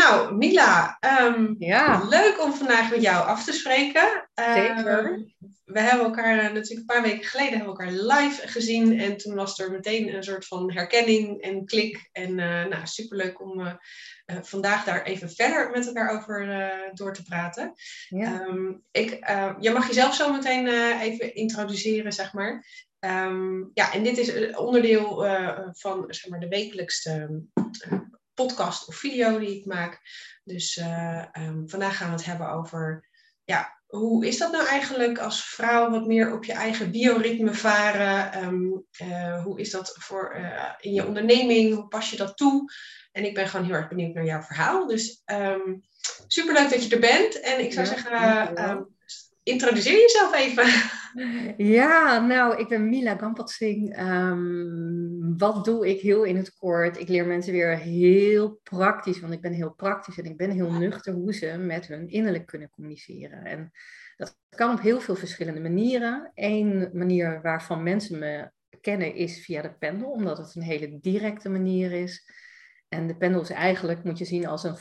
Nou, Mila, ehm, Ja. leuk om vandaag met jou af te spreken. Zeker. Ehm, we hebben elkaar eh, natuurlijk een paar weken geleden hebben elkaar live gezien. En toen was er meteen een soort van herkenning en klik. En eh nou, superleuk om eh, vandaag daar even verder met elkaar over door te praten. Ja. Ehm, ik, je mag jezelf zo meteen even introduceren, zeg maar. Ja, en dit is onderdeel van zeg maar, de wekelijkste podcast of video die ik maak. Dus eh, ehm, vandaag gaan we het hebben over, ja, hoe is dat nou eigenlijk als vrouw wat meer op je eigen bioritme varen? Ehm, eh, hoe is dat voor, eh, in je onderneming? Hoe pas je dat toe? En ik ben gewoon heel erg benieuwd naar jouw verhaal. Dus ehm superleuk dat je er bent. En ik zou Ja, zeggen, introduceer jezelf even. Ja, nou, ik ben Mila Gampatsing. Ehm wat doe ik heel in het kort? Ik leer mensen weer heel praktisch, want ik ben heel praktisch en ik ben heel nuchter hoe ze met hun innerlijk kunnen communiceren. En dat kan op heel veel verschillende manieren. Eén manier waarvan mensen me kennen is via de pendel, omdat het een hele directe manier is. En de pendel is eigenlijk, moet je zien als een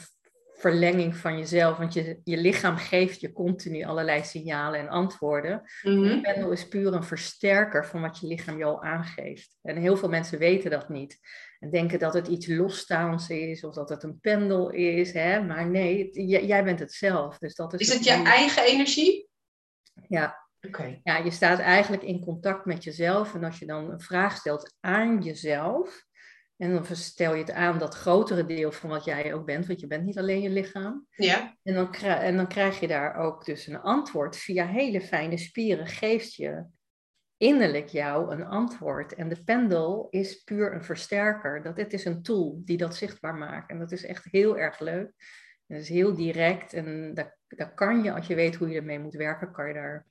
verlenging van jezelf, want je, je lichaam geeft je continu allerlei signalen en antwoorden. De pendel is puur een versterker van wat je lichaam je al aangeeft. En heel veel mensen weten dat niet. En denken dat het iets losstaans is of dat het een pendel is. Hè? Maar nee, jij bent het zelf. Dus dat is Is het je eigen energie? Ja, Oké. ja, je staat eigenlijk in contact met jezelf. En als je dan een vraag stelt aan jezelf. En dan stel je het aan dat grotere deel van wat jij ook bent. Want je bent niet alleen je lichaam. Ja. En dan, en dan krijg je daar ook dus een antwoord via hele fijne spieren. Geeft je innerlijk jou een antwoord. En de pendel is puur een versterker. Dat, het is een tool die dat zichtbaar maakt. En dat is echt heel erg leuk. En dat is heel direct. En daar, daar kan je, als je weet hoe je ermee moet werken, kan je daar...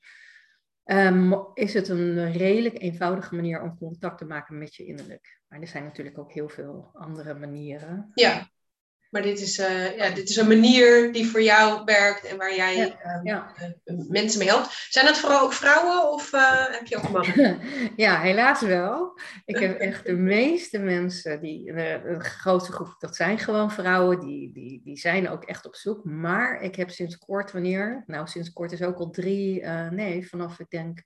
Ehm, is het een redelijk eenvoudige manier om contact te maken met je innerlijk. Maar er zijn natuurlijk ook heel veel andere manieren. Ja. Maar dit is, eh, ja, dit is een manier die voor jou werkt en waar jij Ja, ehm, ja. eh, mensen mee helpt. Zijn dat vooral ook vrouwen of eh, heb je ook mannen? Ja, helaas wel. Ik heb echt de meeste mensen, die, de grootste groep, dat zijn gewoon vrouwen, die, die, die zijn ook echt op zoek. Maar ik heb sinds kort, wanneer? Nou, sinds kort is ook al drie, nee, vanaf ik denk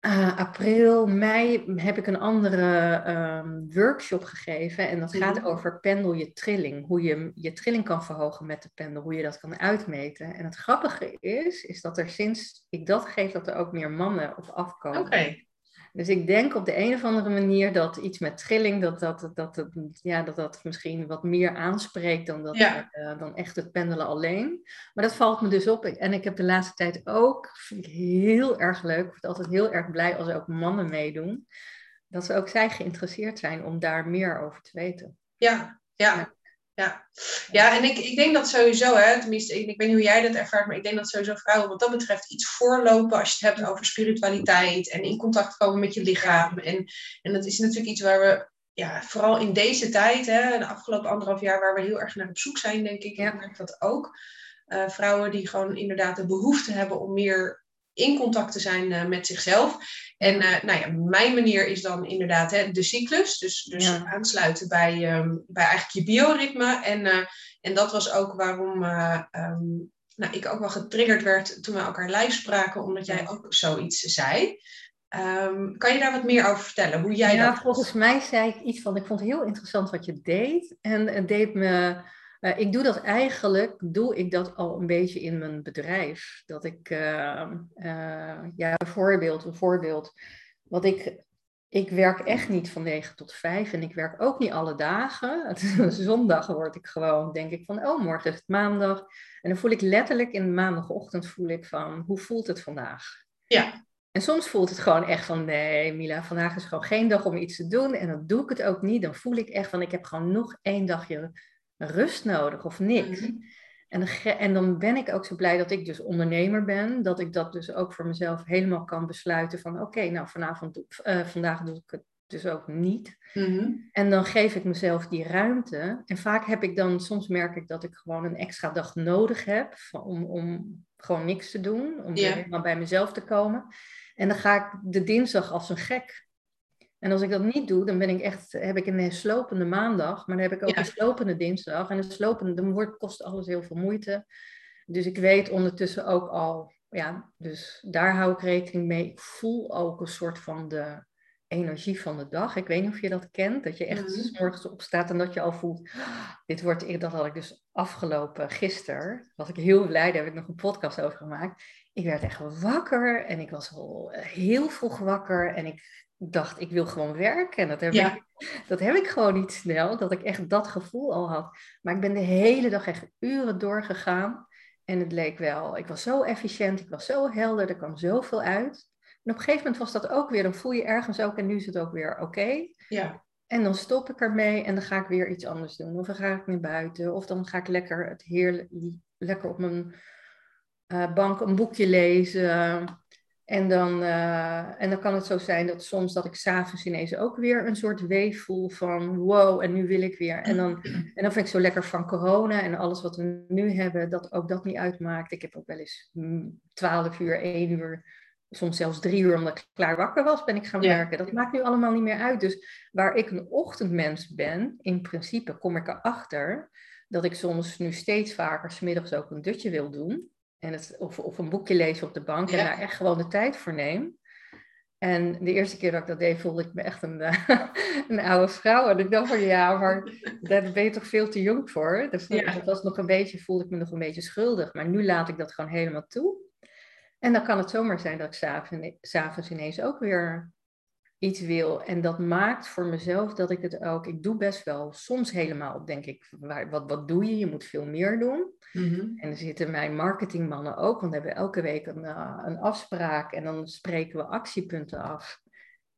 eh, april, mei heb ik een andere ehm, workshop gegeven. En dat gaat Mhm. over pendel je trilling. Hoe je je trilling kan verhogen met de pendel. Hoe je dat kan uitmeten. En het grappige is, is dat er sinds ik dat geef, dat er ook meer mannen op afkomen. Oké. Dus ik denk op de een of andere manier dat iets met trilling, dat dat, dat, dat, ja, dat, dat misschien wat meer aanspreekt dan, dat, Ja. eh, dan echt het pendelen alleen. Maar dat valt me dus op. En ik heb de laatste tijd ook, vind ik heel erg leuk, ik word altijd heel erg blij als er ook mannen meedoen, dat ze ook zij geïnteresseerd zijn om daar meer over te weten. Ja, ja. Ja. Ja, ja en ik, ik denk dat sowieso, hè, tenminste, ik, ik weet niet hoe jij dat ervaart, maar ik denk dat sowieso vrouwen wat dat betreft iets voorlopen als je het hebt over spiritualiteit en in contact komen met je lichaam. En, en dat is natuurlijk iets waar we, ja, vooral in deze tijd, hè, de afgelopen anderhalf jaar, waar we heel erg naar op zoek zijn, denk ik. Ik merk dat ook. Eh, vrouwen die gewoon inderdaad de behoefte hebben om meer in contact te zijn eh, met zichzelf. En eh, nou ja, mijn manier is dan inderdaad hè, de cyclus. Dus, dus Ja. aansluiten bij, ehm, bij eigenlijk je bioritme. En, eh, en dat was ook waarom eh, ehm, nou, ik ook wel getriggerd werd toen we elkaar live spraken, omdat jij ook zoiets zei. Ehm, kan je daar wat meer over vertellen? Hoe jij ja, dat volgens mij zei ik iets van, ik vond het heel interessant wat je deed. En het deed me, eh, ik doe dat eigenlijk, doe ik dat al een beetje in mijn bedrijf. Dat ik, eh, eh, ja, een voorbeeld, een voorbeeld. Wat ik, ik werk echt niet van 9 tot 5 en ik werk ook niet alle dagen. Het is een zondag word ik gewoon, denk ik van, oh, morgen is het maandag. En dan voel ik letterlijk in de maandagochtend, voel ik van, hoe voelt het vandaag? Ja, En soms voelt het gewoon echt van, nee Mila, vandaag is gewoon geen dag om iets te doen. En dan doe ik het ook niet. Dan voel ik echt van, ik heb gewoon nog één dagje rust nodig of niks. Mhm. En, en dan ben ik ook zo blij dat ik dus ondernemer ben. Dat ik dat dus ook voor mezelf helemaal kan besluiten van, oké, nou vanavond, eh, vandaag doe ik het dus ook niet. Mhm. En dan geef ik mezelf die ruimte. En vaak heb ik dan, soms merk ik dat ik gewoon een extra dag nodig heb om, om gewoon niks te doen. Om helemaal bij mezelf te komen. En dan ga ik de dinsdag als een gek En als ik dat niet doe, dan ben ik echt, heb ik een slopende maandag, maar dan heb ik ook een slopende dinsdag. En een slopende, dan wordt, kost alles heel veel moeite. Dus ik weet ondertussen ook al, ja, dus daar hou ik rekening mee. Ik voel ook een soort van de energie van de dag. Ik weet niet of je dat kent, dat je echt mm -hmm. morgens opstaat en dat je al voelt, dit wordt, dat had ik dus afgelopen gisteren, was ik heel blij, daar heb ik nog een podcast over gemaakt. Ik werd echt wakker en ik was al heel vroeg wakker en ik dacht, ik wil gewoon werken. En dat heb, ik, dat heb ik gewoon niet snel, dat ik echt dat gevoel al had. Maar ik ben de hele dag echt uren doorgegaan. En het leek wel, ik was zo efficiënt, ik was zo helder, er kwam zoveel uit. En op een gegeven moment was dat ook weer, dan voel je ergens ook en nu is het ook weer oké. Ja. En dan stop ik ermee en dan ga ik weer iets anders doen. Of dan ga ik naar buiten, of dan ga ik lekker, het heerlijk, lekker op mijn uh, bank een boekje lezen. En dan, uh, en dan kan het zo zijn dat soms dat ik s'avonds ineens ook weer een soort weef voel van wow, en nu wil ik weer. En dan, en dan vind ik zo lekker van corona en alles wat we nu hebben, dat ook dat niet uitmaakt. Ik heb ook wel eens 12 uur, 1 uur, soms zelfs 3 uur omdat ik klaar wakker was, ben ik gaan werken. Dat maakt nu allemaal niet meer uit. Dus waar ik een ochtendmens ben, in principe kom ik erachter dat ik soms nu steeds vaker smiddags ook een dutje wil doen. En het, of, of een boekje lezen op de bank en daar echt gewoon de tijd voor neem. En de eerste keer dat ik dat deed, voelde ik me echt een, een oude vrouw. En ik dacht van ja, maar daar ben je toch veel te jong voor. Dus dat was nog een beetje, voelde ik me nog een beetje schuldig. Maar nu laat ik dat gewoon helemaal toe. En dan kan het zomaar zijn dat ik s'avonds ineens ook weer iets wil. En dat maakt voor mezelf dat ik het ook, ik doe best wel soms helemaal, denk ik, waar, wat, wat doe je? Je moet veel meer doen. Mhm. En er zitten mijn marketingmannen ook, want we hebben elke week een, uh, een afspraak en dan spreken we actiepunten af.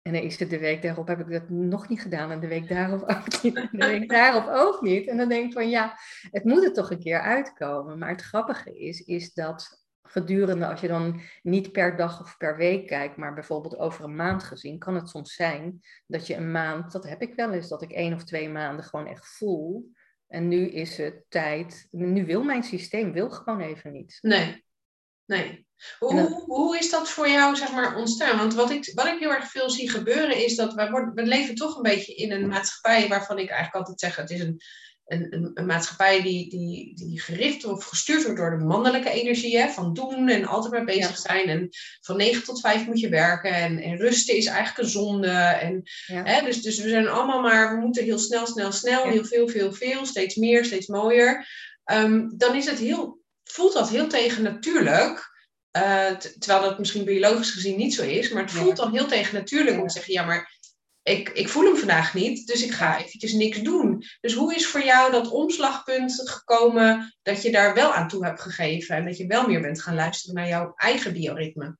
En dan is het de week daarop heb ik dat nog niet gedaan en de week daarop ook niet. En de week daarop ook niet. En dan denk ik van ja, het moet er toch een keer uitkomen. Maar het grappige is, is dat gedurende, als je dan niet per dag of per week kijkt, maar bijvoorbeeld over een maand gezien, kan het soms zijn dat je een maand, dat heb ik wel eens, dat ik één of twee maanden gewoon echt voel. En nu is het tijd, nu wil mijn systeem wil gewoon even niet. Nee, nee. Hoe, hoe is dat voor jou zeg maar, ontstaan? Want wat ik, wat ik heel erg veel zie gebeuren is dat we, worden, we leven toch een beetje in een maatschappij waarvan ik eigenlijk altijd zeg, het is een een, een, maatschappij die, die, die gericht of gestuurd wordt door de mannelijke energie, hè, van doen en altijd maar bezig zijn. En van 9 tot 5 moet je werken en, en rusten is eigenlijk een zonde. En, hè, dus, dus we zijn allemaal maar, we moeten heel snel, snel, snel, heel veel, veel, veel, steeds meer, steeds mooier. Um, dan is het heel, voelt dat heel tegennatuurlijk. Uh, terwijl dat misschien biologisch gezien niet zo is, maar het voelt dan heel tegennatuurlijk om te zeggen, ja, maar ik, ik voel hem vandaag niet, dus ik ga eventjes niks doen. Dus hoe is voor jou dat omslagpunt gekomen dat je daar wel aan toe hebt gegeven en dat je wel meer bent gaan luisteren naar jouw eigen bioritme?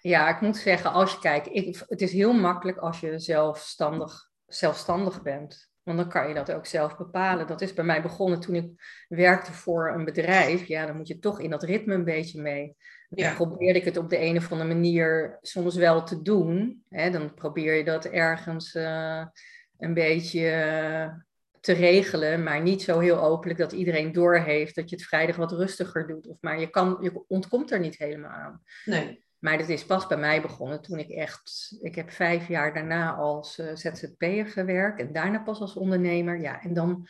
Ja, ik moet zeggen, als je kijkt, ik, het is heel makkelijk als je zelfstandig, zelfstandig bent. Want dan kan je dat ook zelf bepalen. Dat is bij mij begonnen toen ik werkte voor een bedrijf. Ja, dan moet je toch in dat ritme een beetje mee. Dan probeerde ik het op de een of andere manier soms wel te doen. Hè? Dan probeer je dat ergens uh, een beetje uh, te regelen, maar niet zo heel openlijk dat iedereen doorheeft dat je het vrijdag wat rustiger doet. Of maar je, kan, je ontkomt er niet helemaal aan. Nee. Maar dat is pas bij mij begonnen toen ik echt, ik heb vijf jaar daarna als uh, ZZP'er gewerkt en daarna pas als ondernemer. Ja, en dan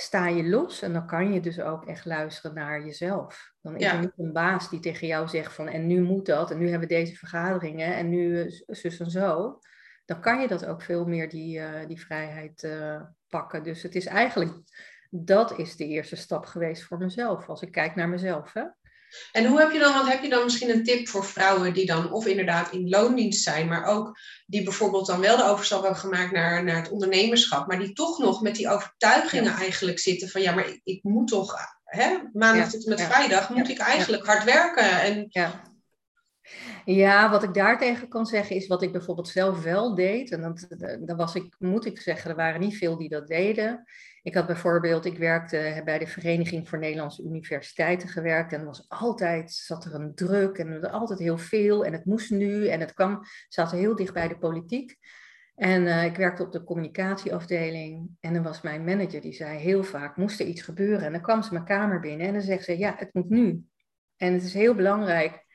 sta je los en dan kan je dus ook echt luisteren naar jezelf. Dan is er niet een baas die tegen jou zegt van en nu moet dat en nu hebben we deze vergaderingen en nu uh, zus en zo. Dan kan je dat ook veel meer die, uh, die vrijheid uh, pakken. Dus het is eigenlijk, dat is de eerste stap geweest voor mezelf, als ik kijk naar mezelf. Hè? En hoe heb je dan, want heb je dan misschien een tip voor vrouwen die dan of inderdaad in loondienst zijn, maar ook die bijvoorbeeld dan wel de overstap hebben gemaakt naar, naar het ondernemerschap, maar die toch nog met die overtuigingen eigenlijk zitten van ja, maar ik, ik moet toch, hè, maandag ja. tot en met vrijdag, moet ik eigenlijk hard werken. En... Ja. Ja, wat ik daartegen kan zeggen is wat ik bijvoorbeeld zelf wel deed. En dat, dat was ik, moet ik zeggen, er waren niet veel die dat deden. Ik had bijvoorbeeld, ik werkte bij de Vereniging voor Nederlandse Universiteiten gewerkt en was altijd, zat er een druk en er was altijd heel veel en het moest nu en het kwam, zat heel dicht bij de politiek. En uh, ik werkte op de communicatieafdeling en dan was mijn manager die zei heel vaak, moest er iets gebeuren? En dan kwam ze mijn kamer binnen en dan zegt ze, ja, het moet nu. En het is heel belangrijk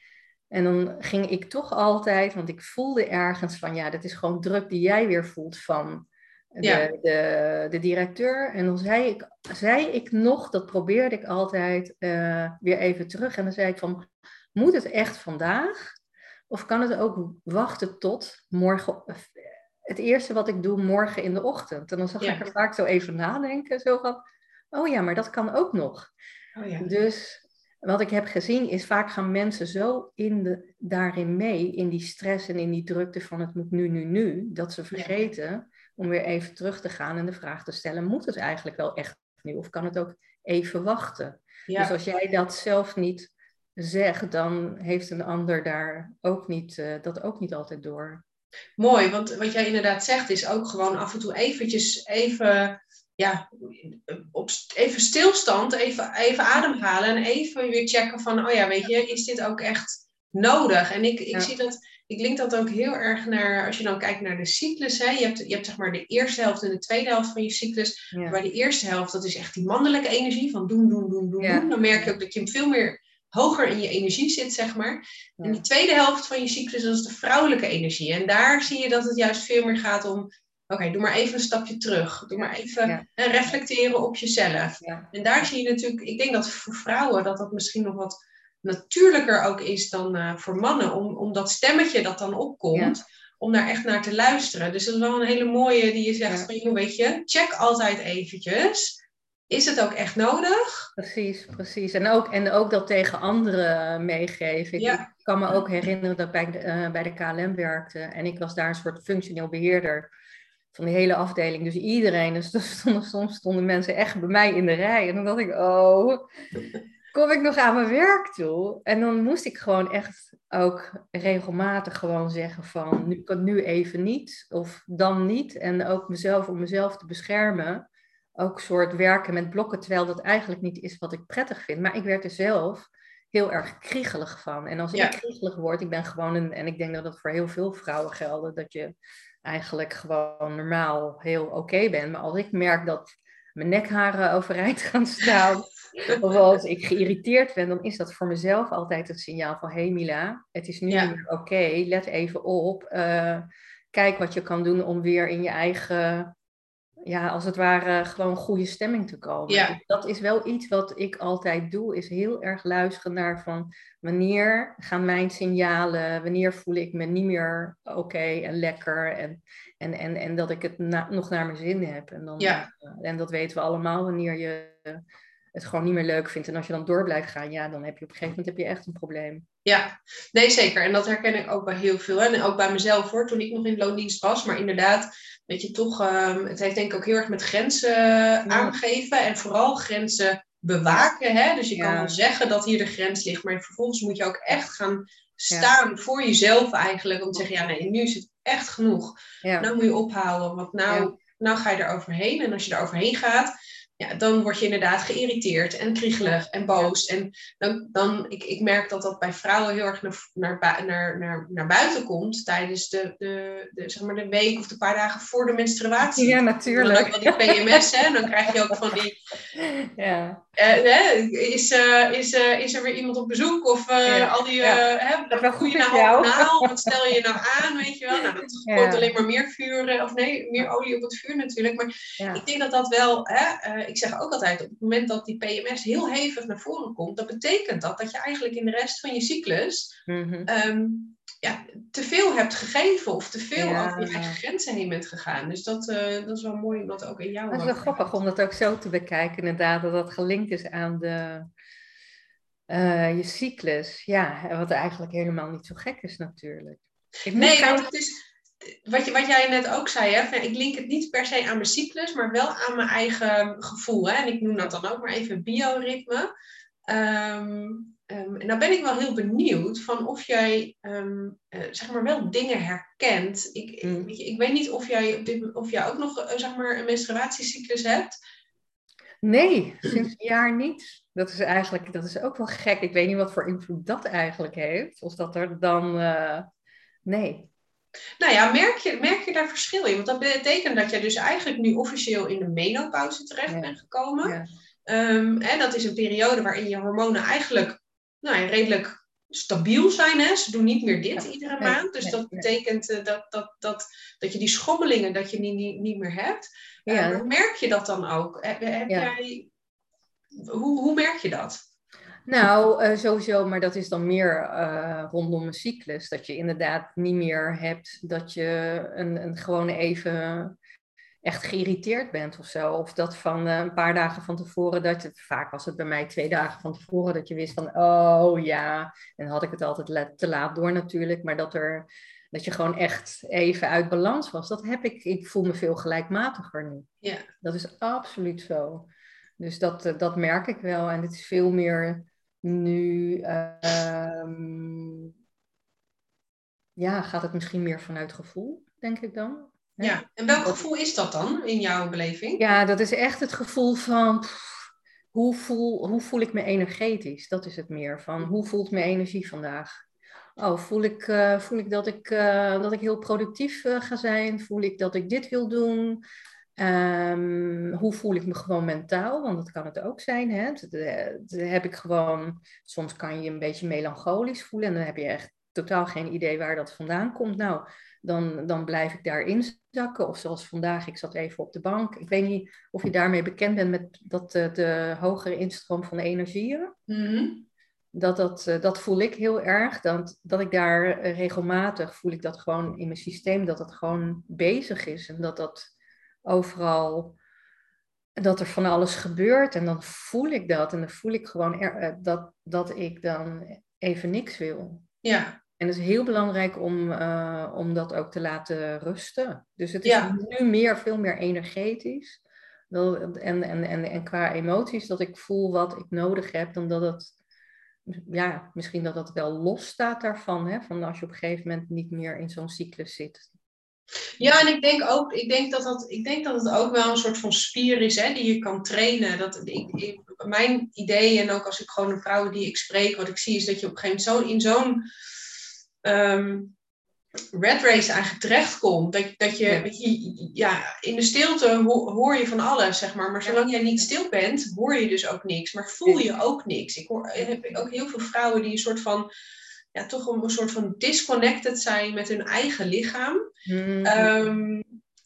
En dan ging ik toch altijd, want ik voelde ergens van, ja, dat is gewoon druk die jij weer voelt van de, de, de, directeur. En dan zei ik, zei ik nog, dat probeerde ik altijd uh, weer even terug. En dan zei ik van, moet het echt vandaag? Of kan het ook wachten tot morgen? Het eerste wat ik doe morgen in de ochtend. En dan zag ik er vaak zo even nadenken. Zo van, oh ja, maar dat kan ook nog. Oh ja. Dus wat ik heb gezien is vaak gaan mensen zo in de, daarin mee, in die stress en in die drukte van het moet nu, nu, nu, dat ze vergeten om weer even terug te gaan en de vraag te stellen, moet het eigenlijk wel echt nu of kan het ook even wachten? Dus als jij dat zelf niet zegt, dan heeft een ander daar ook niet, uh, dat ook niet altijd door. Mooi, want wat jij inderdaad zegt is ook gewoon af en toe eventjes even ja, op, even stilstand, even, even ademhalen en even weer checken van, oh ja, weet je, is dit ook echt nodig? En ik, ik zie dat, ik link dat ook heel erg naar, als je dan kijkt naar de cyclus, hè, je, hebt, je hebt zeg maar de eerste helft en de tweede helft van je cyclus. Ja. Bij de eerste helft, dat is echt die mannelijke energie van doen, doen, doen, doen, doen. Dan merk je ook dat je veel meer hoger in je energie zit, zeg maar. En die tweede helft van je cyclus, dat is de vrouwelijke energie. En daar zie je dat het juist veel meer gaat om Oké, doe maar even een stapje terug. Doe maar even reflecteren op jezelf. En daar zie je natuurlijk, ik denk dat voor vrouwen dat dat misschien nog wat natuurlijker ook is dan uh, voor mannen. Om, om dat stemmetje dat dan opkomt, om daar echt naar te luisteren. Dus dat is wel een hele mooie die je zegt van, joh, weet je, check altijd eventjes. Is het ook echt nodig? Precies, precies. En ook, en ook dat tegen anderen meegeven. Ik, kan me ook herinneren dat ik bij de, uh, bij de KLM werkte. En ik was daar een soort functioneel beheerder van die hele afdeling. Dus iedereen, dus stonden, soms stonden mensen echt bij mij in de rij. En dan dacht ik, oh, kom ik nog aan mijn werk toe? En dan moest ik gewoon echt ook regelmatig gewoon zeggen van, nu kan nu even niet, of dan niet. En ook mezelf, om mezelf te beschermen, ook soort werken met blokken, terwijl dat eigenlijk niet is wat ik prettig vind. Maar ik werd er zelf heel erg kriegelig van. En als ik kriegelig word, ik ben gewoon een, en ik denk dat dat voor heel veel vrouwen geldt, dat je eigenlijk gewoon normaal heel oké ben. Maar als ik merk dat mijn nekharen overeind gaan staan, of als ik geïrriteerd ben, dan is dat voor mezelf altijd het signaal van: hé hey Mila, het is nu ja. oké, let even op. Uh, kijk wat je kan doen om weer in je eigen ja, als het ware gewoon goede stemming te komen. Ja. Dus dat is wel iets wat ik altijd doe, is heel erg luisteren naar van wanneer gaan mijn signalen, wanneer voel ik me niet meer oké en lekker en, en, en, en dat ik het nog naar mijn zin heb. En, dan, ja. Eh, en dat weten we allemaal wanneer je het gewoon niet meer leuk vindt. En als je dan door blijft gaan, ja, dan heb je op een gegeven moment heb je echt een probleem. Ja, nee zeker. En dat herken ik ook bij heel veel. En ook bij mezelf hoor, toen ik nog in loondienst was. Maar inderdaad, weet je toch, um, het heeft denk ik ook heel erg met grenzen aangeven. En vooral grenzen bewaken. Hè? Dus je kan wel zeggen dat hier de grens ligt. Maar vervolgens moet je ook echt gaan staan voor jezelf eigenlijk. Om te zeggen, ja nee, nu is het echt genoeg. Nou moet je ophouden. Want nou, nou ga je er overheen. En als je er overheen gaat ja, dan word je inderdaad geïrriteerd en kriegelig en boos. En dan, dan ik, ik merk dat dat bij vrouwen heel erg naar, naar, naar, naar, naar buiten komt tijdens de, de, de, zeg maar de week of de paar dagen voor de menstruatie. Ja, natuurlijk. Dan ook die PMS, hè, dan krijg je ook van die... Ja. Uh, is, uh, is, uh, is er weer iemand op bezoek? Of al die... Hè, dat wel goed je nou jou. Wat stel je nou aan, weet je wel? Nou, dat ja. alleen maar meer vuur, of nee, meer olie op het vuur natuurlijk. Maar ik denk dat dat wel... Hè, ik zeg ook altijd, op het moment dat die PMS heel hevig naar voren komt, dat betekent dat dat je eigenlijk in de rest van je cyclus mhm. ehm, ja, te veel hebt gegeven of te veel over je eigen grenzen heen bent gegaan. Dus dat, uh, dat is wel mooi om dat ook in jou te Dat is wel grappig om dat ook zo te bekijken, inderdaad, dat dat gelinkt is aan de, uh, je cyclus. Ja, wat eigenlijk helemaal niet zo gek is natuurlijk. nee, want het is, wat, je, wat jij net ook zei, hè, ik link het niet per se aan mijn cyclus, maar wel aan mijn eigen gevoel. Hè? En ik noem dat dan ook maar even bioritme. Um, um, en dan ben ik wel heel benieuwd van of jij um, uh, zeg maar wel dingen herkent. Ik, mm. ik, ik, weet niet of jij, of jij ook nog uh, zeg maar een menstruatiecyclus hebt. Nee, sinds een jaar niet. Dat is eigenlijk, dat is ook wel gek. Ik weet niet wat voor invloed dat eigenlijk heeft. Of dat er dan, uh, nee. Nou ja, merk je, merk je daar verschil in? Want dat betekent dat je dus eigenlijk nu officieel in de menopauze terecht bent gekomen. Ja. en ehm, dat is een periode waarin je hormonen eigenlijk nou, redelijk stabiel zijn. Hè? Ze doen niet meer dit iedere maand. Dus dat betekent uh, dat, dat, dat, dat je die schommelingen dat je niet, niet, niet meer hebt. Uh, merk je dat dan ook? Heb, heb jij, hoe, hoe merk je dat? Nou, uh, sowieso, maar dat is dan meer uh, rondom een cyclus. Dat je inderdaad niet meer hebt dat je een, een gewoon even echt geïrriteerd bent of zo. Of dat van uh, een paar dagen van tevoren, dat het, vaak was het bij mij twee dagen van tevoren, dat je wist van, oh ja, en had ik het altijd te laat door natuurlijk, maar dat er, dat je gewoon echt even uit balans was. Dat heb ik, ik voel me veel gelijkmatiger nu. Ja. Dat is absoluut zo. Dus dat, dat merk ik wel en het is veel meer nu ehm, ja, gaat het misschien meer vanuit gevoel, denk ik dan. Ja, en welk gevoel is dat dan in jouw beleving? Ja, dat is echt het gevoel van hoe, voel, hoe voel ik me energetisch? Dat is het meer van hoe voelt mijn energie vandaag? Oh, voel ik, uh, voel ik dat ik, uh, dat ik heel productief uh, ga zijn? Voel ik dat ik dit wil doen? Um, hoe voel ik me gewoon mentaal? Want dat kan het ook zijn. Hè? Dat, heb ik gewoon, soms kan je je een beetje melancholisch voelen en dan heb je echt totaal geen idee waar dat vandaan komt. Nou, dan, dan blijf ik daarin zakken. Of zoals vandaag, ik zat even op de bank. Ik weet niet of je daarmee bekend bent met dat de, de hogere instroom van energieën. Mm Dat, dat, eh, dat voel ik heel erg. Dat, dat ik daar regelmatig voel ik dat gewoon in mijn systeem, dat dat gewoon bezig is. En dat dat overal dat er van alles gebeurt en dan voel ik dat en dan voel ik gewoon er, dat, dat ik dan even niks wil. Ja. En het is heel belangrijk om, uh, om dat ook te laten rusten. Dus het is nu meer, veel meer energetisch. En, en, en, en qua emoties, dat ik voel wat ik nodig heb, dan dat het, ja, misschien dat dat wel los staat daarvan. Hè? Van als je op een gegeven moment niet meer in zo'n cyclus zit. Ja, en ik denk ook, ik denk dat, dat, ik denk dat het ook wel een soort van spier is hè, die je kan trainen. Dat, ik, ik, mijn idee, en ook als ik gewoon de vrouwen die ik spreek, wat ik zie, is dat je op een gegeven moment zo in zo'n um, red race eigenlijk terechtkomt. Dat, dat je, ja. je, ja, in de stilte hoor je van alles, zeg maar. Maar zolang jij niet stil bent, hoor je dus ook niks. Maar voel je ook niks. Ik hoor, heb ook heel veel vrouwen die een soort van ja, toch een soort van disconnected zijn met hun eigen lichaam. Mm. Um,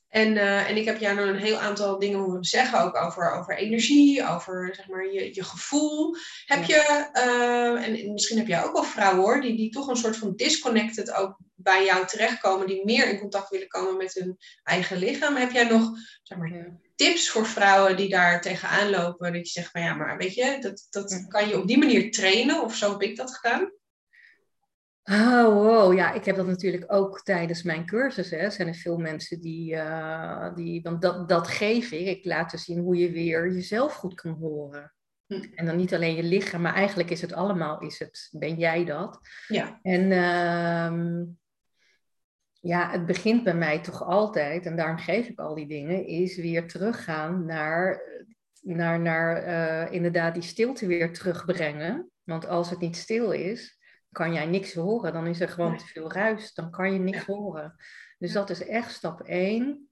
en, uh, en ik heb jou nog een heel aantal dingen horen zeggen, ook over, over energie, over zeg maar, je, je gevoel. Heb je, uh, en misschien heb jij ook wel vrouwen hoor, die, die toch een soort van disconnected ook bij jou terechtkomen, die meer in contact willen komen met hun eigen lichaam. Heb jij nog zeg maar, ja. tips voor vrouwen die daar tegenaan lopen? Dat je zegt van ja, maar weet je, dat, dat kan je op die manier trainen, of zo heb ik dat gedaan? Oh, wow. ja, ik heb dat natuurlijk ook tijdens mijn cursus. Hè. Zijn er veel mensen die, uh, die want dat, dat geef ik. Ik laat te zien hoe je weer jezelf goed kan horen. Hm. En dan niet alleen je lichaam, maar eigenlijk is het allemaal, is het, ben jij dat? Ja. En uh, ja, het begint bij mij toch altijd, en daarom geef ik al die dingen, is weer teruggaan naar, naar, naar uh, inderdaad die stilte weer terugbrengen. Want als het niet stil is, kan jij niks horen. Dan is er gewoon te veel ruis. Dan kan je niks horen. Dus dat is echt stap één.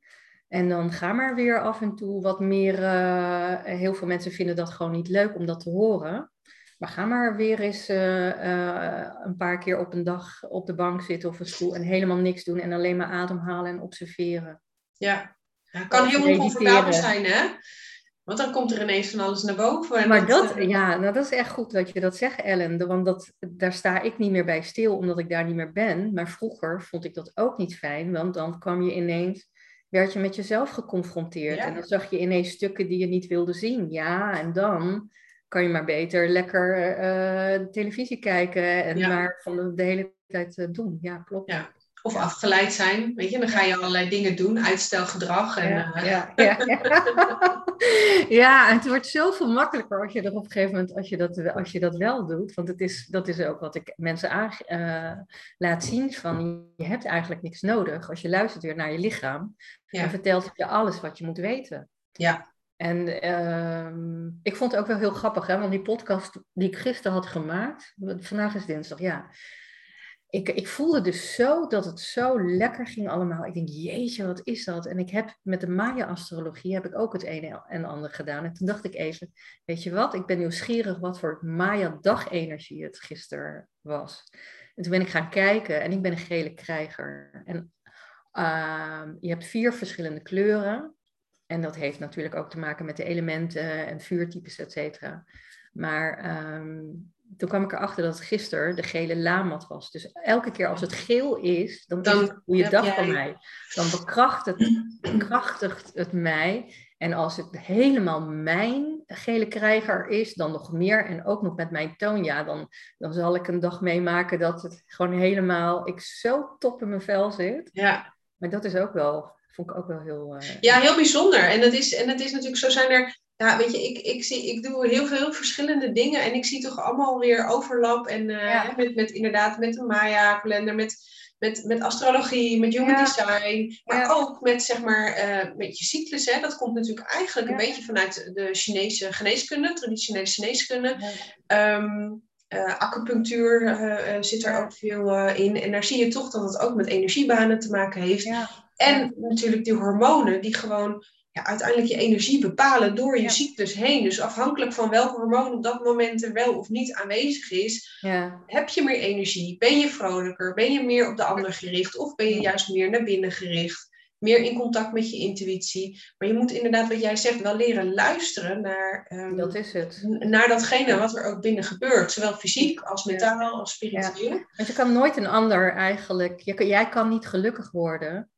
En dan ga maar weer af en toe wat meer. Uh, heel veel mensen vinden dat gewoon niet leuk om dat te horen. Maar ga maar weer eens uh, uh, een paar keer op een dag op de bank zitten of een stoel en helemaal niks doen en alleen maar ademhalen en observeren. Ja, ja kan heel oncomfortabel zijn, hè? Want dan komt er ineens van alles naar boven. En maar dat, dat, ja, nou, dat is echt goed dat je dat zegt, Ellen. Want dat, daar sta ik niet meer bij stil, omdat ik daar niet meer ben. Maar vroeger vond ik dat ook niet fijn, want dan kwam je ineens, werd je met jezelf geconfronteerd. Ja. En dan zag je ineens stukken die je niet wilde zien. Ja, en dan kan je maar beter lekker uh, televisie kijken en ja. maar van de, de hele tijd uh, doen. Ja, klopt. Ja of ja. afgeleid zijn. Weet je, dan ga je allerlei dingen doen, uitstelgedrag. En, ja, uh... ja, ja, ja. ja, en het wordt zoveel makkelijker als je er op een gegeven moment, als je dat, als je dat wel doet. Want het is, dat is ook wat ik mensen aan, uh, laat zien van, je hebt eigenlijk niks nodig. Als je luistert weer naar je lichaam, ja. dan vertelt het je alles wat je moet weten. Ja. En uh, ik vond het ook wel heel grappig, hè, want die podcast die ik gisteren had gemaakt, vandaag is dinsdag, ja ik, ik voelde dus zo dat het zo lekker ging allemaal. Ik denk, jeetje, wat is dat? En ik heb met de Maya-astrologie heb ik ook het een en ander gedaan. En toen dacht ik even, weet je wat? Ik ben nieuwsgierig wat voor Maya-dagenergie het gisteren was. En toen ben ik gaan kijken en ik ben een gele krijger. En uh, je hebt vier verschillende kleuren. En dat heeft natuurlijk ook te maken met de elementen en vuurtypes, et cetera. Maar um, toen kwam ik erachter dat het gisteren de gele lamat was. Dus elke keer als het geel is, dan, dan is het goede dag voor mij. Dan bekrachtigt het, bekrachtigt het mij. En als het helemaal mijn gele krijger is, dan nog meer. En ook nog met mijn toon, ja, dan, dan zal ik een dag meemaken dat het gewoon helemaal, ik zo top in mijn vel zit. Ja. Maar dat is ook wel, vond ik ook wel heel... Uh... Ja, heel bijzonder. En het is, en het is natuurlijk, zo zijn er ja, weet je, ik, ik, zie, ik doe heel veel verschillende dingen en ik zie toch allemaal weer overlap. En uh, met, met inderdaad met de Maya-kalender, met, met, met astrologie, met human design. Maar ook met, zeg maar, uh, met je cyclus. Hè. Dat komt natuurlijk eigenlijk een beetje vanuit de Chinese geneeskunde, traditionele geneeskunde. Um, uh, acupunctuur zit er ook veel in. En daar zie je toch dat het ook met energiebanen te maken heeft. En natuurlijk die hormonen die gewoon ja, uiteindelijk je energie bepalen door je cyclus heen. Dus afhankelijk van welk hormoon op dat moment er wel of niet aanwezig is, ja. heb je meer energie? Ben je vrolijker? Ben je meer op de ander gericht? Of ben je juist meer naar binnen gericht? Meer in contact met je intuïtie. Maar je moet inderdaad, wat jij zegt, wel leren luisteren naar, um, dat, is het. naar datgene wat er ook binnen gebeurt. Zowel fysiek als mentaal als spiritueel. Ja. Want je kan nooit een ander eigenlijk. jij kan niet gelukkig worden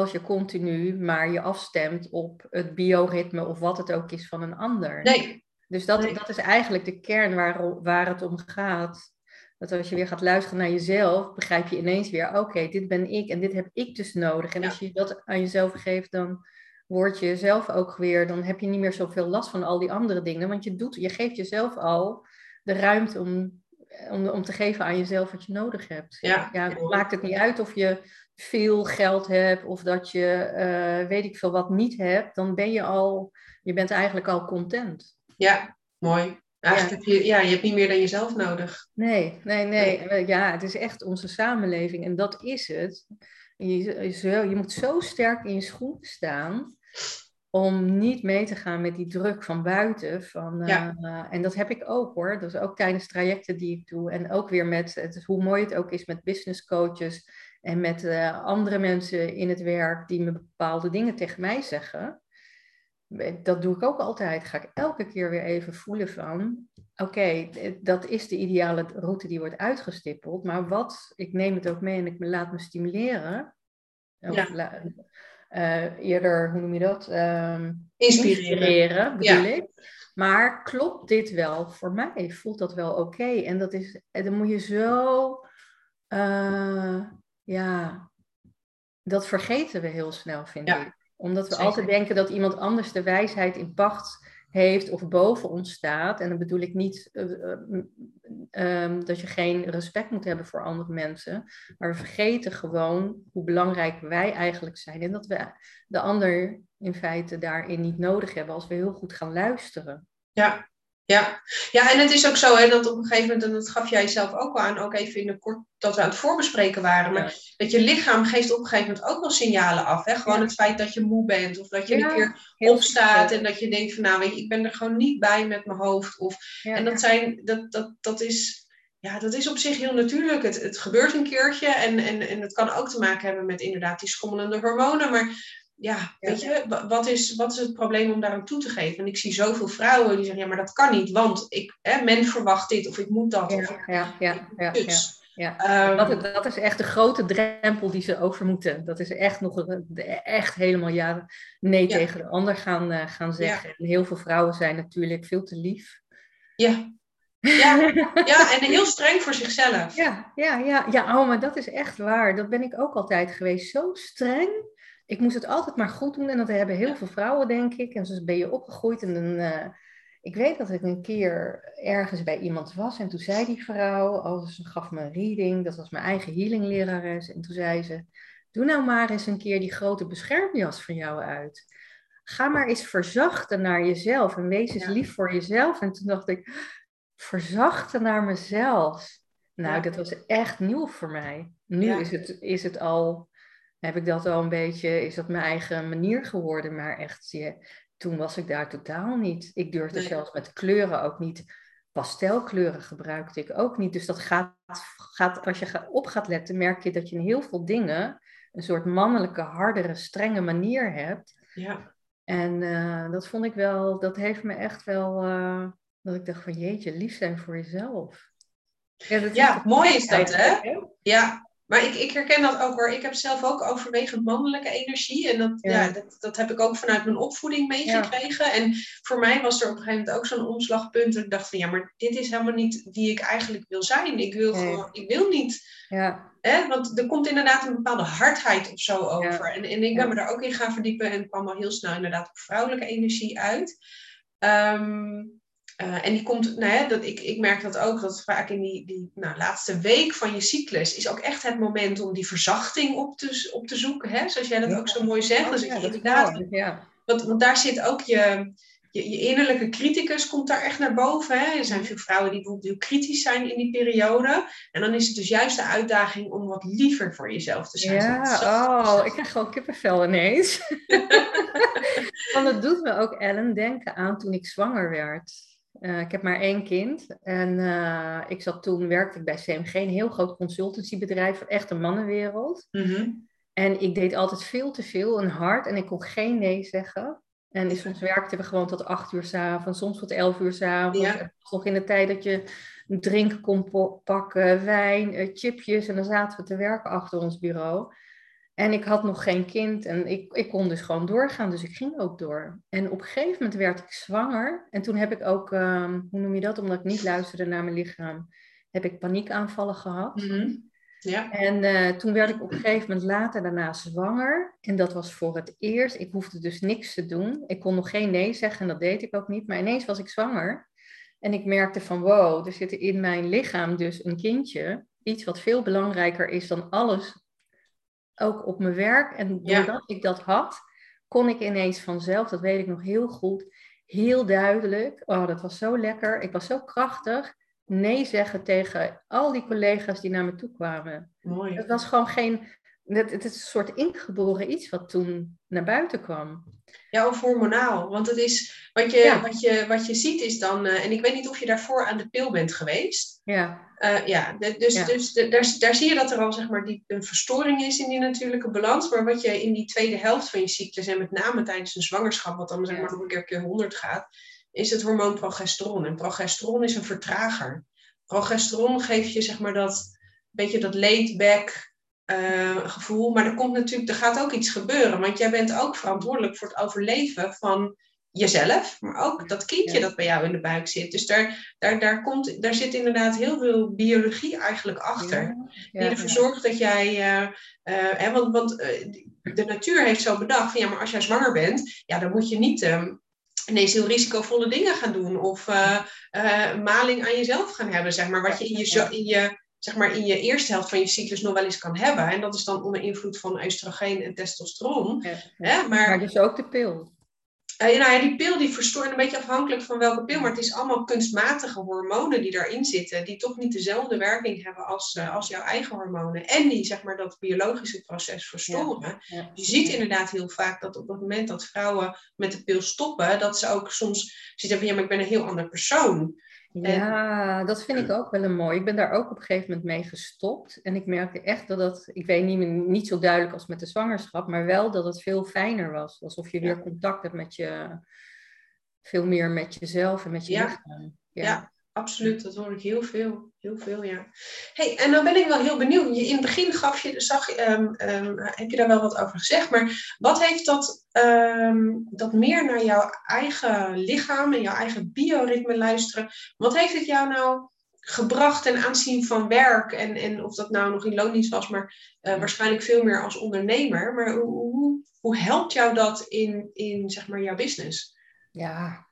als je continu maar je afstemt op het bioritme of wat het ook is van een ander. Nee. Dus dat, dat is eigenlijk de kern waar, waar het om gaat. Dat als je weer gaat luisteren naar jezelf, begrijp je ineens weer, oké, dit ben ik en dit heb ik dus nodig. En als je dat aan jezelf geeft, dan word je zelf ook weer, dan heb je niet meer zoveel last van al die andere dingen. Want je, doet, je geeft jezelf al de ruimte om, om, om te geven aan jezelf wat je nodig hebt. Ja, ja, maakt het niet uit of je veel geld hebt of dat je uh, weet ik veel wat niet hebt, dan ben je al, je bent eigenlijk al content. Ja, mooi. Eigenlijk ja. heb je, ja, je hebt niet meer dan jezelf nodig. Nee, nee, nee. Ja, het is echt onze samenleving en dat is het. Je, je, je moet zo sterk in je schoen staan om niet mee te gaan met die druk van buiten. Van, ja. uh, en dat heb ik ook hoor. Dat is ook tijdens trajecten die ik doe. En ook weer met, het, hoe mooi het ook is met business coaches en met uh, andere mensen in het werk die me bepaalde dingen tegen mij zeggen. Dat doe ik ook altijd. Ga ik elke keer weer even voelen van, oké, dat is de ideale route die wordt uitgestippeld. Maar wat, ik neem het ook mee en ik laat me stimuleren. Ja. Uh, eerder, hoe noem je dat? Uh, inspireren. bedoel ja. ik. Maar klopt dit wel voor mij? Voelt dat wel oké? En dat is, dan moet je zo uh, ja, dat vergeten we heel snel, vind ik. Omdat we altijd denken dat iemand anders de wijsheid in pacht heeft of boven ons staat. En dan bedoel ik niet uh, um, dat je geen respect moet hebben voor andere mensen. Maar we vergeten gewoon hoe belangrijk wij eigenlijk zijn. En dat we de ander in feite daarin niet nodig hebben als we heel goed gaan luisteren. Ja, ja. ja, en het is ook zo hè, dat op een gegeven moment, en dat gaf jij zelf ook al aan, ook even in de kort dat we aan het voorbespreken waren, maar dat je lichaam geeft op een gegeven moment ook wel signalen af. Hè? Gewoon het feit dat je moe bent of dat je een keer opstaat en dat je denkt van nou weet je, ik ben er gewoon niet bij met mijn hoofd. Of, en dat, zijn, dat, dat, dat, is, ja, dat is op zich heel natuurlijk. Het, het gebeurt een keertje en, en, en het kan ook te maken hebben met inderdaad die schommelende hormonen, maar ja, weet je, wat is, wat is het probleem om daar aan toe te geven? En ik zie zoveel vrouwen die zeggen, ja, maar dat kan niet, want ik, hè, men verwacht dit of ik moet dat. Ja, of ja, ja, ja, dus. ja. Um, dat, dat, is echt de grote drempel die ze over moeten. Dat is echt nog echt helemaal ja, nee tegen de ander gaan, uh, gaan zeggen. En heel veel vrouwen zijn natuurlijk veel te lief. Ja. Ja, ja, en heel streng voor zichzelf. Ja, ja, ja, ja, oh, maar dat is echt waar. Dat ben ik ook altijd geweest. Zo streng ik moest het altijd maar goed doen. En dat hebben heel veel vrouwen, denk ik. En zo ben je opgegroeid. En dan, uh, ik weet dat ik een keer ergens bij iemand was. En toen zei die vrouw, oh, ze gaf me een reading. Dat was mijn eigen healinglerares. En toen zei ze, doe nou maar eens een keer die grote beschermjas van jou uit. Ga maar eens verzachten naar jezelf. En wees eens lief voor jezelf. En toen dacht ik, verzachten naar mezelf. Nou, dat was echt nieuw voor mij. Nu is, het, is het al, heb ik dat al een beetje, is dat mijn eigen manier geworden. Maar echt, je, toen was ik daar totaal niet. Ik durfde zelfs met kleuren ook niet. Pastelkleuren gebruikte ik ook niet. Dus dat gaat, gaat, als je op gaat letten, merk je dat je in heel veel dingen een soort mannelijke, hardere, strenge manier hebt. Ja. En uh, dat vond ik wel, dat heeft me echt wel, uh, dat ik dacht van jeetje, lief zijn voor jezelf. Ja, ja mooi is dat, hè? Ja, maar ik, ik herken dat ook hoor. Ik heb zelf ook overwegend mannelijke energie. En dat, ja. dat, dat, heb ik ook vanuit mijn opvoeding meegekregen. En voor mij was er op een gegeven moment ook zo'n omslagpunt. Dat ik dacht van ja, maar dit is helemaal niet wie ik eigenlijk wil zijn. Ik wil gewoon, ik wil niet. Ja. Hè? Want er komt inderdaad een bepaalde hardheid of zo over. En, en ik ben me daar ook in gaan verdiepen en kwam al heel snel inderdaad op vrouwelijke energie uit. Um, uh, en die komt, nou ja, dat, ik, ik merk dat ook, dat vaak in die, die nou, laatste week van je cyclus is ook echt het moment om die verzachting op te, op te zoeken. Hè? Zoals jij dat ook zo mooi zegt. Oh, dus ja, inderdaad, ja. want, want daar zit ook je, je, je, innerlijke criticus komt daar echt naar boven. Hè? Er zijn veel vrouwen die bijvoorbeeld heel kritisch zijn in die periode. En dan is het dus juist de uitdaging om wat liever voor jezelf te zijn. Ja, oh, ik krijg gewoon kippenvel ineens. Want het doet me ook, Ellen, denken aan toen ik zwanger werd. Uh, ik heb maar één kind. En uh, ik zat toen, werkte ik bij CMG, een heel groot consultancybedrijf, echt een mannenwereld. Mm En ik deed altijd veel te veel en hard en ik kon geen nee zeggen. En soms werkten we gewoon tot acht uur s'avonds, soms tot elf uur s'avonds. Ja. Nog in de tijd dat je een drink kon pakken, wijn, uh, chipjes. En dan zaten we te werken achter ons bureau. En ik had nog geen kind en ik, ik kon dus gewoon doorgaan, dus ik ging ook door. En op een gegeven moment werd ik zwanger. En toen heb ik ook, ehm, hoe noem je dat, omdat ik niet luisterde naar mijn lichaam, heb ik paniekaanvallen gehad. Mhm. Ja. En uh, toen werd ik op een gegeven moment later daarna zwanger. En dat was voor het eerst. Ik hoefde dus niks te doen. Ik kon nog geen nee zeggen en dat deed ik ook niet. Maar ineens was ik zwanger. En ik merkte van wow, er zit in mijn lichaam dus een kindje. Iets wat veel belangrijker is dan alles ook op mijn werk. En doordat ik dat had, kon ik ineens vanzelf, dat weet ik nog heel goed, heel duidelijk. Oh, dat was zo lekker. Ik was zo krachtig. Nee zeggen tegen al die collega's die naar me toe kwamen. Mooi. Het was gewoon geen. Het, het is een soort ingeboren iets wat toen naar buiten kwam. Ja, of hormonaal. Want het is, wat, je, wat, je, wat je ziet is dan, uh, en ik weet niet of je daarvoor aan de pil bent geweest. Ja. Uh, ja, de, dus, ja. dus de, daar, daar zie je dat er al zeg maar, die, een verstoring is in die natuurlijke balans. Maar wat je in die tweede helft van je cyclus, en met name tijdens een zwangerschap, wat dan zeg maar, nog een keer keer 100 gaat, is het hormoon progesteron. En progesteron is een vertrager. Progesteron geeft je zeg maar dat beetje dat laid back uh, gevoel. Maar er komt natuurlijk, er gaat ook iets gebeuren. Want jij bent ook verantwoordelijk voor het overleven van jezelf, maar ook dat kindje dat bij jou in de buik zit. Dus daar, daar, daar, komt, daar zit inderdaad heel veel biologie eigenlijk achter. Ja, die ervoor zorgt dat jij. Uh, uh, hè, want want de natuur heeft zo bedacht van ja, maar als jij zwanger bent, ja, dan moet je niet. Um, ineens heel risicovolle dingen gaan doen of maling aan jezelf gaan hebben, zeg maar, wat je in je, in je zeg maar in je eerste helft van je cyclus nog wel eens kan hebben. En dat is dan onder invloed van oestrogeen en testosteron. Ja, Hè? Maar, maar dus ook de pil. Uh, nou ja, die pil die verstoort een beetje afhankelijk van welke pil, maar het is allemaal kunstmatige hormonen die daarin zitten, die toch niet dezelfde werking hebben als, uh, als jouw eigen hormonen. En die zeg maar dat biologische proces verstoren. Ja, ja, je ziet inderdaad heel vaak dat op het moment dat vrouwen met de pil stoppen, dat ze ook soms zitten van ja, maar ik ben een heel ander persoon. Ja, dat vind ik ook wel een mooi. Ik ben daar ook op een gegeven moment mee gestopt. En ik merkte echt dat dat, ik weet niet, niet zo duidelijk als met de zwangerschap, maar wel dat het veel fijner was. Alsof je weer contact hebt met je, veel meer met jezelf en met je ja. lichaam. Ja. ja. Absoluut. Dat hoor ik heel veel. Heel veel, ja. hey, en dan ben ik wel heel benieuwd. Je, in het begin gaf je, zag, um, um, heb je daar wel wat over gezegd, maar wat heeft dat, um, dat meer naar jouw eigen lichaam en jouw eigen bioritme luisteren, wat heeft het jou nou gebracht ten aanzien van werk en, en of dat nou nog in loondienst was, maar uh, waarschijnlijk veel meer als ondernemer. Maar hoe, hoe, hoe helpt jou dat in, in zeg maar, jouw business? Ja,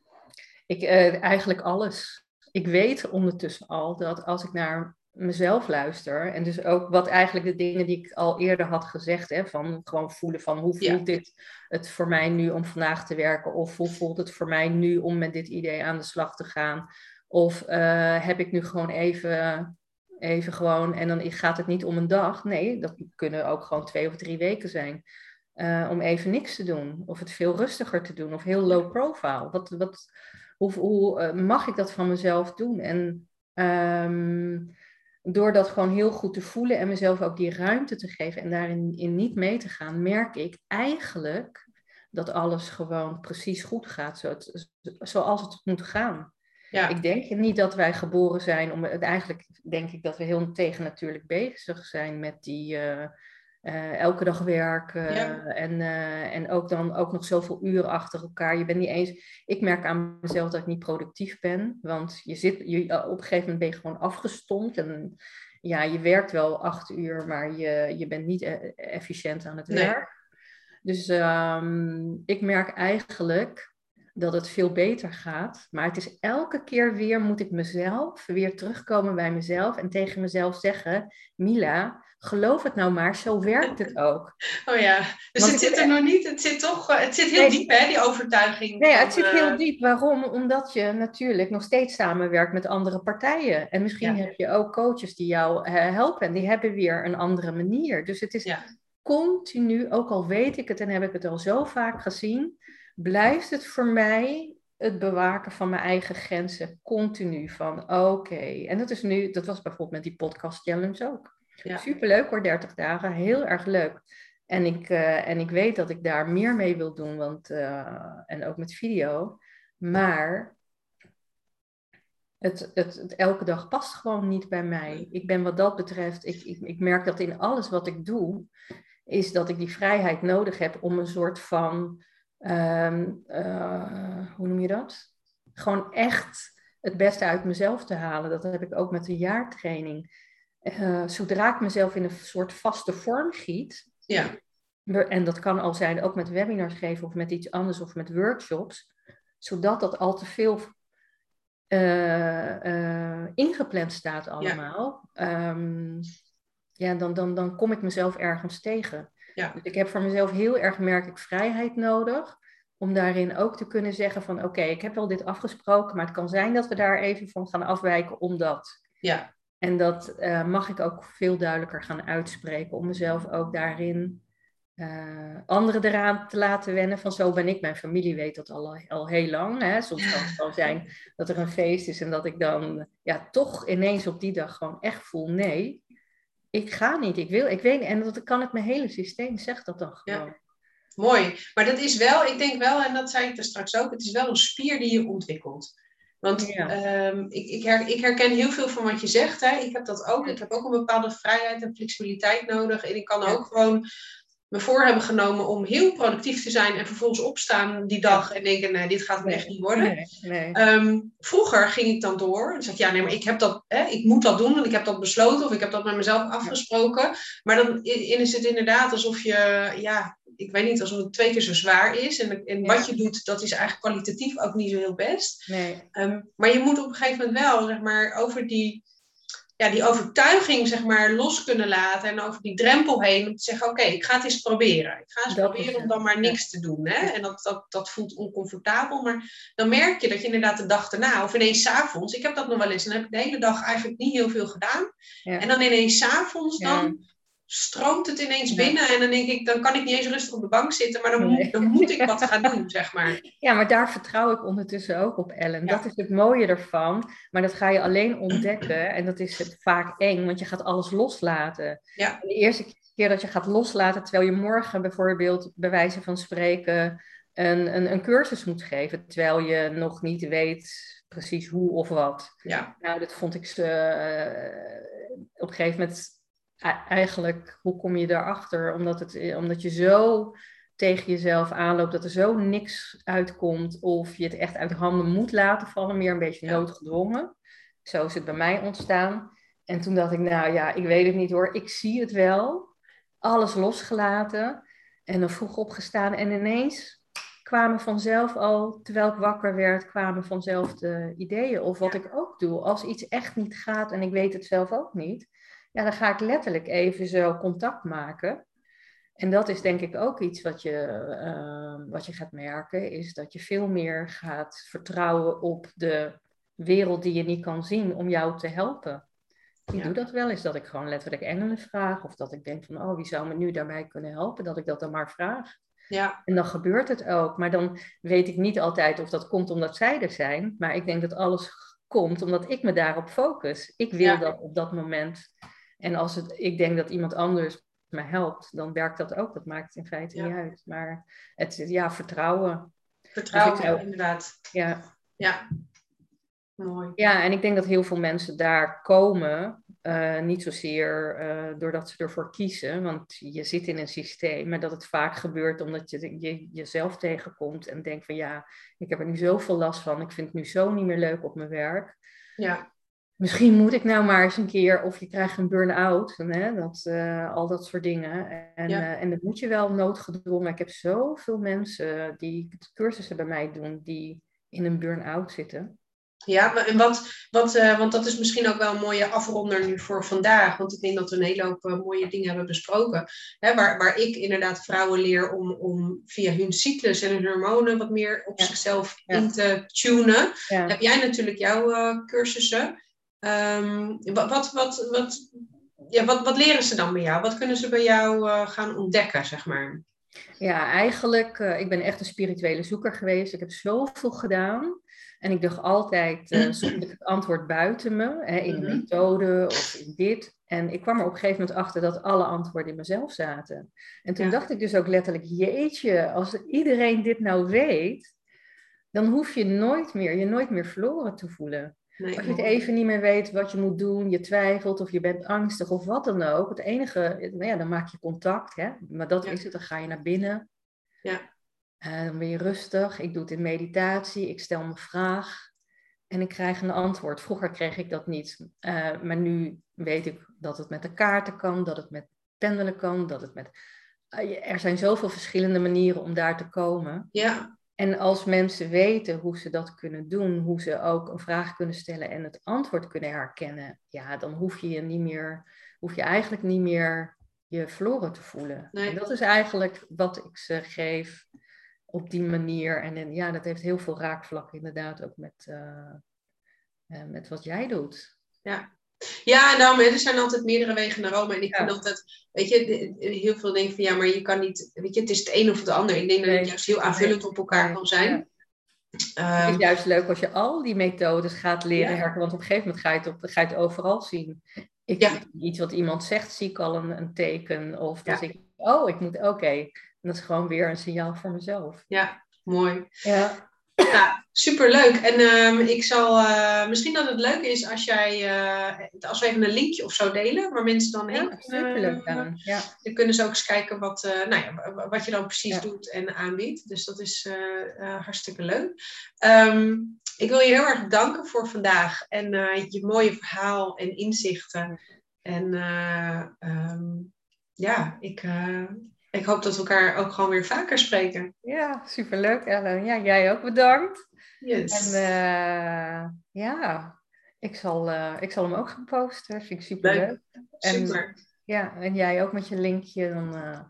ik, uh, eigenlijk alles ik weet ondertussen al dat als ik naar mezelf luister, en dus ook wat eigenlijk de dingen die ik al eerder had gezegd, hè, van gewoon voelen van hoe voelt dit het voor mij nu om vandaag te werken, of hoe voelt het voor mij nu om met dit idee aan de slag te gaan, of uh, heb ik nu gewoon even Even gewoon, en dan gaat het niet om een dag. Nee, dat kunnen ook gewoon twee of drie weken zijn. Uh, om even niks te doen. Of het veel rustiger te doen. Of heel low profile. Wat, wat, hoe hoe uh, mag ik dat van mezelf doen? En um, door dat gewoon heel goed te voelen en mezelf ook die ruimte te geven en daarin in niet mee te gaan, merk ik eigenlijk dat alles gewoon precies goed gaat zoals het moet gaan. Ja. Ik denk niet dat wij geboren zijn om. Eigenlijk denk ik dat we heel tegennatuurlijk bezig zijn met die. Uh, uh, elke dag werken en, uh, en ook dan ook nog zoveel uren achter elkaar. Je bent niet eens. Ik merk aan mezelf dat ik niet productief ben, want je zit, je, op een gegeven moment ben je gewoon afgestompt en ja, je werkt wel acht uur, maar je, je bent niet e-, efficiënt aan het werk. Dus um, ik merk eigenlijk dat het veel beter gaat. Maar het is elke keer weer moet ik mezelf weer terugkomen bij mezelf en tegen mezelf zeggen: Mila, geloof het nou maar, zo werkt het ook. Oh ja, dus het zit er nog niet, het zit toch, het zit heel diep hè, die overtuiging. Nee, het zit heel eh, diep. Waarom? Omdat je natuurlijk nog steeds samenwerkt met andere partijen. En misschien heb je ook coaches die jou eh, helpen en die hebben weer een andere manier. Dus het is continu, ook al weet ik het en heb ik het al zo vaak gezien, blijft het voor mij het bewaken van mijn eigen grenzen continu. Van oké, en dat is nu, dat was bijvoorbeeld met die podcast challenge ook. Ja. Superleuk hoor, 30 dagen, heel erg leuk. En ik, uh, en ik weet dat ik daar meer mee wil doen, want, uh, en ook met video. Maar het, het, het, elke dag past gewoon niet bij mij. Ik ben wat dat betreft, ik, ik, ik merk dat in alles wat ik doe, is dat ik die vrijheid nodig heb om een soort van um, uh, hoe noem je dat? Gewoon echt het beste uit mezelf te halen. Dat heb ik ook met de jaartraining. Uh, zodra ik mezelf in een soort vaste vorm giet. Ja. En dat kan al zijn ook met webinars geven of met iets anders of met workshops. Zodat dat al te veel uh, ingepland staat allemaal. Ja, um, ja dan, dan, dan kom ik mezelf ergens tegen. Ja. Dus ik heb voor mezelf heel erg, merk ik, vrijheid nodig. Om daarin ook te kunnen zeggen van oké, ik heb wel dit afgesproken, maar het kan zijn dat we daar even van gaan afwijken omdat. Ja. En dat uh, mag ik ook veel duidelijker gaan uitspreken om mezelf ook daarin uh, anderen eraan te laten wennen. Van zo ben ik. Mijn familie weet dat al, al heel lang. Hè. Soms kan het wel zijn dat er een feest is en dat ik dan ja, toch ineens op die dag gewoon echt voel nee ik ga niet, ik wil, ik weet niet. En dat kan het mijn hele systeem zegt dat dan gewoon. Ja. Mooi, maar dat is wel, ik denk wel, en dat zei ik er straks ook, het is wel een spier die je ontwikkelt. Want ehm, ik, ik, her, ik, herken heel veel van wat je zegt. Hè. Ik heb dat ook. Ik heb ook een bepaalde vrijheid en flexibiliteit nodig. En ik kan ook gewoon me voor hebben genomen om heel productief te zijn en vervolgens opstaan die dag en denken, nee, dit gaat me echt niet worden. Nee, nee. Ehm, vroeger ging ik dan door en zei ik, ja, nee, maar ik heb dat, hè, ik moet dat doen en ik heb dat besloten of ik heb dat met mezelf afgesproken. Maar dan is het inderdaad alsof je, ja, ik weet niet, alsof het twee keer zo zwaar is. En, en wat je doet, dat is eigenlijk kwalitatief ook niet zo heel best. Nee. Um, maar je moet op een gegeven moment wel, zeg maar, over die ja, die overtuiging zeg maar, los kunnen laten en over die drempel heen om te zeggen, oké, ik ga het eens proberen. Ik ga eens proberen om dan maar niks te doen. Hè? En dat, dat, dat voelt oncomfortabel, maar dan merk je dat je inderdaad de dag erna, of ineens s'avonds, ik heb dat nog wel eens, dan heb ik de hele dag eigenlijk niet heel veel gedaan. En dan ineens s'avonds, dan stroomt het ineens binnen en dan denk ik, dan kan ik niet eens rustig op de bank zitten, maar dan, moet, dan moet ik wat gaan doen, zeg maar. Ja, maar daar vertrouw ik ondertussen ook op, Ellen. Dat is het mooie ervan, maar dat ga je alleen ontdekken en dat is vaak eng, want je gaat alles loslaten. Ja. De eerste keer dat je gaat loslaten, terwijl je morgen bijvoorbeeld, bij wijze van spreken, een, een, een cursus moet geven, terwijl je nog niet weet precies hoe of wat. Ja. Nou, dat vond ik ze uh, op een gegeven moment eigenlijk, hoe kom je daarachter? Omdat, het, omdat je zo tegen jezelf aanloopt dat er zo niks uitkomt of je het echt uit handen moet laten vallen, meer een beetje noodgedwongen. Zo is het bij mij ontstaan. En toen dacht ik, nou ja, ik weet het niet hoor, ik zie het wel. Alles losgelaten en dan vroeg opgestaan en ineens kwamen vanzelf al, terwijl ik wakker werd, kwamen vanzelf de ideeën. Of wat ik ook doe, als iets echt niet gaat en ik weet het zelf ook niet, ja, dan ga ik letterlijk even zo contact maken. En dat is denk ik ook iets wat je, uh, wat je gaat merken, is dat je veel meer gaat vertrouwen op de wereld die je niet kan zien om jou te helpen. Ik doe dat wel eens, dat ik gewoon letterlijk engelen vraag. Of dat ik denk van, oh, wie zou me nu daarbij kunnen helpen? Dat ik dat dan maar vraag. Ja. En dan gebeurt het ook. Maar dan weet ik niet altijd of dat komt omdat zij er zijn. Maar ik denk dat alles komt omdat ik me daarop focus. Ik wil dat op dat moment. En als het, ik denk dat iemand anders me helpt, dan werkt dat ook. Dat maakt in feite niet uit. Maar het ja, vertrouwen. Vertrouwen, dus inderdaad. Ja. Ja. Mooi. Ja, en ik denk dat heel veel mensen daar komen, uh, niet zozeer uh, doordat ze ervoor kiezen, want je zit in een systeem, maar dat het vaak gebeurt omdat je, je jezelf tegenkomt en denkt van ja, ik heb er nu zoveel last van, ik vind het nu zo niet meer leuk op mijn werk. Ja. Misschien moet ik nou maar eens een keer, of je krijgt een burn-out, dat, uh, al dat soort dingen. En, ja. en dat moet je wel noodgedwongen. Ik heb zoveel mensen die cursussen bij mij doen, die in een burn-out zitten. Ja, wat, uh, want dat is misschien ook wel een mooie afronder nu voor vandaag. Want ik denk dat we een hele hoop mooie dingen hebben besproken. Hè, waar, waar ik inderdaad vrouwen leer om, om via hun cyclus en hun hormonen wat meer op zichzelf in te tunen. Heb jij natuurlijk jouw cursussen. Um, wat, wat, wat, ja, wat, wat leren ze dan bij jou? Wat kunnen ze bij jou gaan ontdekken, zeg maar? Ja, eigenlijk, ik ben echt een spirituele zoeker geweest. Ik heb zoveel gedaan. En ik dacht altijd, uh, zoek ik het antwoord buiten me, hè, in een mhm. methode of in dit. En ik kwam er op een gegeven moment achter dat alle antwoorden in mezelf zaten. En toen dacht ik dus ook letterlijk, jeetje, als iedereen dit nou weet, dan hoef je nooit meer, je nooit meer verloren te voelen. Nee, als je het even niet meer weet wat je moet doen, je twijfelt of je bent angstig of wat dan ook. Het enige, nou ja, dan maak je contact, hè? maar dat is het, dan ga je naar binnen. Ja. Uh, dan ben je rustig. Ik doe het in meditatie. Ik stel mijn vraag en ik krijg een antwoord. Vroeger kreeg ik dat niet. Uh, maar nu weet ik dat het met de kaarten kan, dat het met pendelen kan, dat het met. Uh, er zijn zoveel verschillende manieren om daar te komen. Ja. En als mensen weten hoe ze dat kunnen doen, hoe ze ook een vraag kunnen stellen en het antwoord kunnen herkennen, ja, dan hoef je je niet meer, hoef je eigenlijk niet meer je verloren te voelen. Nee. En dat is eigenlijk wat ik ze geef op die manier. En, en, ja, dat heeft heel veel raakvlakken inderdaad ook met, uh, uh, met wat jij doet. Ja. Ja, nou, er zijn altijd meerdere wegen naar Rome. En ik ja. vind altijd, weet je, heel veel denken van ja, maar je kan niet, weet je, het is het een of het ander. Ik denk dat het juist heel aanvullend op elkaar kan zijn. Ja. Um, het is juist leuk als je al die methodes gaat leren ja. want op een gegeven moment ga je het, op, ga je het overal zien. Ik, ja. Iets wat iemand zegt, zie ik al een, een teken. Of ja. ik, oh, ik moet, oké, en dat is gewoon weer een signaal voor mezelf. Ja, mooi. Ja. Ja, superleuk. En um, ik zal, uh, misschien dat het leuk is als jij, uh, als we even een linkje of zo delen, waar mensen dan heen ja, superleuk dan. Ja. Dan kunnen ze ook eens kijken wat, uh, nou ja, wat je dan precies ja. doet en aanbiedt. Dus dat is hartstikke leuk. Um, ik wil je heel erg bedanken voor vandaag en je mooie verhaal en inzichten. En um, ja, ik ik hoop dat we elkaar ook gewoon weer vaker spreken. Ja, superleuk Ellen. Ja, jij ook bedankt. Yes. En uh, ja, ik zal, uh, ik zal hem ook gaan posten. Vind ik superleuk. Leuk. En, Super. Ja, en jij ook met je linkje. Dan uh,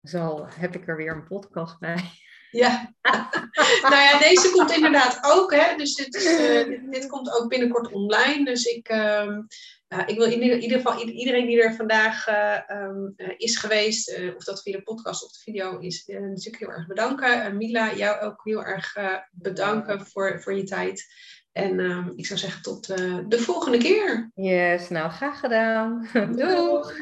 zal, heb ik er weer een podcast bij. Ja, nou ja, deze komt inderdaad ook. Hè? Dus dit, is, dit, dit, komt ook binnenkort online. Dus ik, uh, ik wil in ieder, geval iedereen die er vandaag uh, um, is geweest, of dat via de podcast of de video is, natuurlijk heel erg bedanken. Mila, jou ook heel erg bedanken voor, voor je tijd. En um, ik zou zeggen tot de volgende keer. Yes, nou graag gedaan. Doeg!